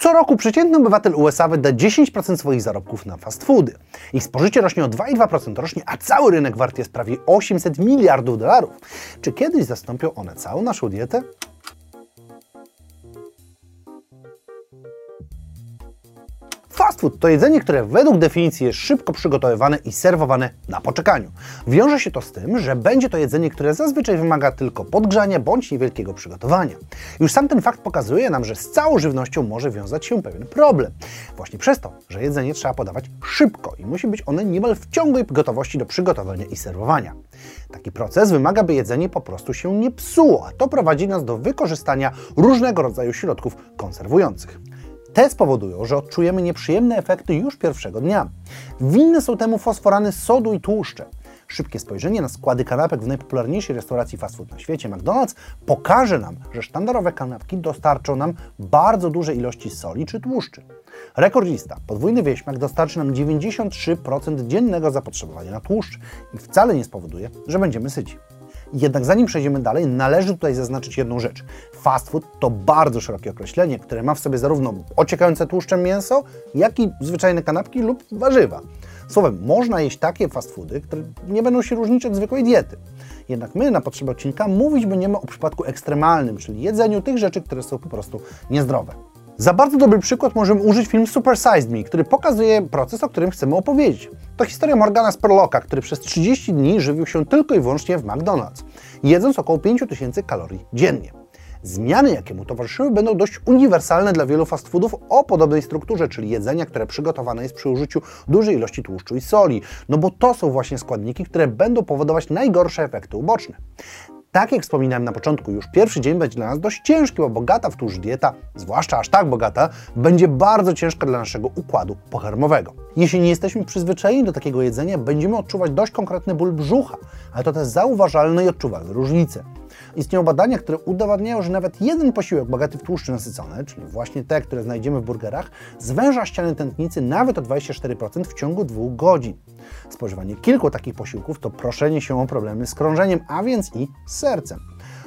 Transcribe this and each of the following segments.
Co roku przeciętny obywatel USA wyda 10% swoich zarobków na fast foody. Ich spożycie rośnie o 2,2% rocznie, a cały rynek wart jest prawie 800 miliardów dolarów. Czy kiedyś zastąpią one całą naszą dietę? Food to jedzenie, które według definicji jest szybko przygotowywane i serwowane na poczekaniu. Wiąże się to z tym, że będzie to jedzenie, które zazwyczaj wymaga tylko podgrzania bądź niewielkiego przygotowania. Już sam ten fakt pokazuje nam, że z całą żywnością może wiązać się pewien problem. Właśnie przez to, że jedzenie trzeba podawać szybko i musi być one niemal w ciągłej gotowości do przygotowania i serwowania. Taki proces wymaga, by jedzenie po prostu się nie psuło, a to prowadzi nas do wykorzystania różnego rodzaju środków konserwujących. Te spowodują, że odczujemy nieprzyjemne efekty już pierwszego dnia. Winne są temu fosforany sodu i tłuszcze. Szybkie spojrzenie na składy kanapek w najpopularniejszej restauracji fast food na świecie, McDonald's, pokaże nam, że sztandarowe kanapki dostarczą nam bardzo duże ilości soli czy tłuszczy. Rekordzista, podwójny wieśmak dostarczy nam 93% dziennego zapotrzebowania na tłuszcz i wcale nie spowoduje, że będziemy syci. Jednak zanim przejdziemy dalej, należy tutaj zaznaczyć jedną rzecz. Fast food to bardzo szerokie określenie, które ma w sobie zarówno ociekające tłuszczem mięso, jak i zwyczajne kanapki lub warzywa. Słowem, można jeść takie fast foody, które nie będą się różnić od zwykłej diety. Jednak my na potrzeby odcinka mówić będziemy o przypadku ekstremalnym, czyli jedzeniu tych rzeczy, które są po prostu niezdrowe. Za bardzo dobry przykład możemy użyć film Super Sized Me, który pokazuje proces, o którym chcemy opowiedzieć. To historia Morgana Spurlocka, który przez 30 dni żywił się tylko i wyłącznie w McDonald's, jedząc około 5000 kalorii dziennie. Zmiany, jakie mu towarzyszyły, będą dość uniwersalne dla wielu fast foodów o podobnej strukturze, czyli jedzenia, które przygotowane jest przy użyciu dużej ilości tłuszczu i soli, no bo to są właśnie składniki, które będą powodować najgorsze efekty uboczne. Tak jak wspominałem na początku, już pierwszy dzień będzie dla nas dość ciężki, bo bogata w tłuszcz dieta, zwłaszcza aż tak bogata, będzie bardzo ciężka dla naszego układu pokarmowego. Jeśli nie jesteśmy przyzwyczajeni do takiego jedzenia, będziemy odczuwać dość konkretny ból brzucha, ale to też zauważalne i odczuwalne różnice. Istnieją badania, które udowadniają, że nawet jeden posiłek bogaty w tłuszcze nasycone, czyli właśnie te, które znajdziemy w burgerach, zwęża ściany tętnicy nawet o 24% w ciągu dwóch godzin. Spożywanie kilku takich posiłków to proszenie się o problemy z krążeniem, a więc i z sercem.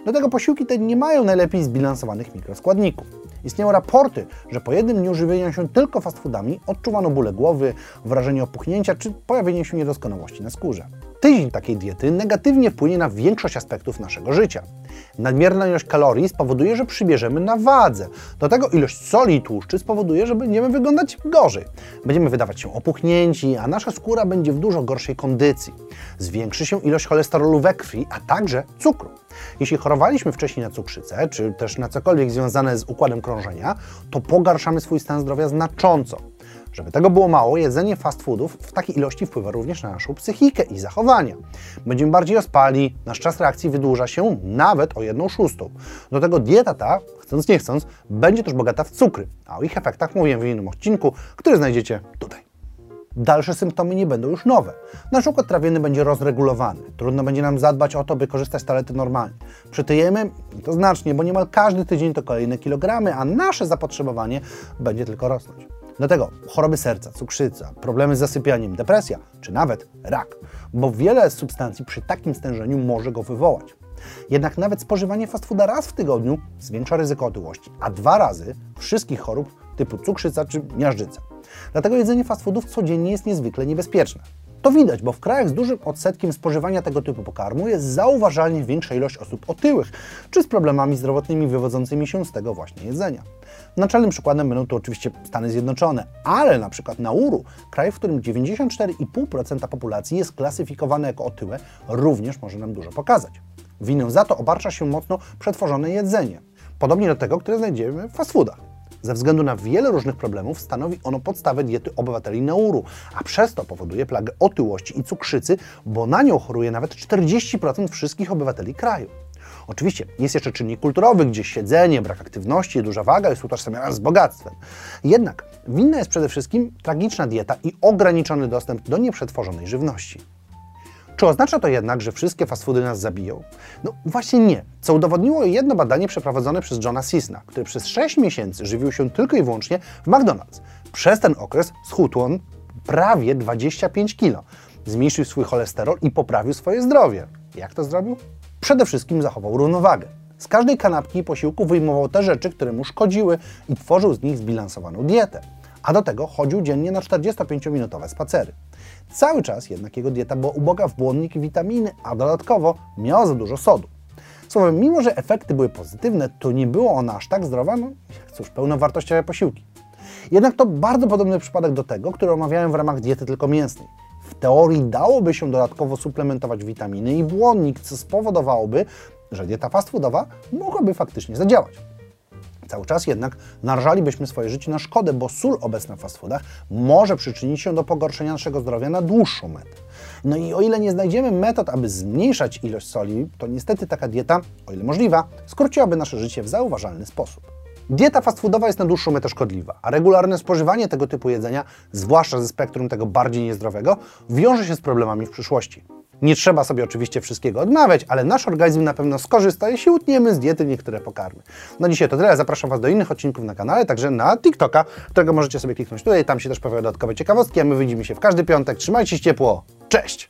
Do tego posiłki te nie mają najlepiej zbilansowanych mikroskładników. Istnieją raporty, że po jednym dniu żywienia się tylko fast foodami odczuwano bóle głowy, wrażenie opuchnięcia czy pojawienie się niedoskonałości na skórze. Tydzień takiej diety negatywnie wpłynie na większość aspektów naszego życia. Nadmierna ilość kalorii spowoduje, że przybierzemy na wadze. Do tego ilość soli i tłuszczy spowoduje, że będziemy wyglądać gorzej. Będziemy wydawać się opuchnięci, a nasza skóra będzie w dużo gorszej kondycji. Zwiększy się ilość cholesterolu we krwi, a także cukru. Jeśli chorowaliśmy wcześniej na cukrzycę, czy też na cokolwiek związane z układem krążenia, to pogarszamy swój stan zdrowia znacząco. Żeby tego było mało, jedzenie fast foodów w takiej ilości wpływa również na naszą psychikę i zachowania. Będziemy bardziej ospali, nasz czas reakcji wydłuża się nawet o jedną szóstą. Do tego dieta ta, chcąc nie chcąc, będzie też bogata w cukry, a o ich efektach mówię w innym odcinku, który znajdziecie tutaj. Dalsze symptomy nie będą już nowe. Nasz układ trawienny będzie rozregulowany. Trudno będzie nam zadbać o to, by korzystać z toalety normalnie. Przytyjemy to znacznie, bo niemal każdy tydzień to kolejne kilogramy, a nasze zapotrzebowanie będzie tylko rosnąć. Do tego choroby serca, cukrzyca, problemy z zasypianiem, depresja czy nawet rak, bo wiele substancji przy takim stężeniu może go wywołać. Jednak nawet spożywanie fast fooda raz w tygodniu zwiększa ryzyko otyłości, a dwa razy wszystkich chorób typu cukrzyca czy miażdżyca. Dlatego jedzenie fast foodów codziennie jest niezwykle niebezpieczne. To widać, bo w krajach z dużym odsetkiem spożywania tego typu pokarmu jest zauważalnie większa ilość osób otyłych, czy z problemami zdrowotnymi wywodzącymi się z tego właśnie jedzenia. Naczelnym przykładem będą to oczywiście Stany Zjednoczone, ale na przykład Nauru, kraj, w którym 94,5% populacji jest klasyfikowane jako otyłe, również może nam dużo pokazać. Winę za to obarcza się mocno przetworzone jedzenie, podobnie do tego, które znajdziemy w fast foodach. Ze względu na wiele różnych problemów stanowi ono podstawę diety obywateli Nauru, a przez to powoduje plagę otyłości i cukrzycy, bo na nią choruje nawet 40% wszystkich obywateli kraju. Oczywiście jest jeszcze czynnik kulturowy, gdzie siedzenie, brak aktywności duża waga jest utożsamiana z bogactwem. Jednak winna jest przede wszystkim tragiczna dieta i ograniczony dostęp do nieprzetworzonej żywności. Czy oznacza to jednak, że wszystkie fast foody nas zabiją? No właśnie nie, co udowodniło jedno badanie przeprowadzone przez Johna Sisna, który przez 6 miesięcy żywił się tylko i wyłącznie w McDonald's. Przez ten okres schudł on prawie 25 kg. Zmniejszył swój cholesterol i poprawił swoje zdrowie. Jak to zrobił? Przede wszystkim zachował równowagę. Z każdej kanapki i posiłku wyjmował te rzeczy, które mu szkodziły i tworzył z nich zbilansowaną dietę. A do tego chodził dziennie na 45-minutowe spacery. Cały czas jednak jego dieta była uboga w błonnik i witaminy, a dodatkowo miała za dużo sodu. Słowem, mimo że efekty były pozytywne, to nie było ona aż tak zdrowa, no cóż, pełnowartościowe posiłki. Jednak to bardzo podobny przypadek do tego, który omawiałem w ramach diety tylko mięsnej. W teorii dałoby się dodatkowo suplementować witaminy i błonnik, co spowodowałoby, że dieta fast foodowa mogłaby faktycznie zadziałać. Cały czas jednak narażalibyśmy swoje życie na szkodę, bo sól obecna w fast foodach może przyczynić się do pogorszenia naszego zdrowia na dłuższą metę. No i o ile nie znajdziemy metod, aby zmniejszać ilość soli, to niestety taka dieta, o ile możliwa, skróciłaby nasze życie w zauważalny sposób. Dieta fast foodowa jest na dłuższą metę szkodliwa, a regularne spożywanie tego typu jedzenia, zwłaszcza ze spektrum tego bardziej niezdrowego, wiąże się z problemami w przyszłości. Nie trzeba sobie oczywiście wszystkiego odmawiać, ale nasz organizm na pewno skorzysta, jeśli utniemy z diety niektóre pokarmy. No dzisiaj to tyle, zapraszam Was do innych odcinków na kanale, także na TikToka, którego możecie sobie kliknąć tutaj, tam się też pojawiają dodatkowe ciekawostki, a my widzimy się w każdy piątek. Trzymajcie się ciepło, cześć!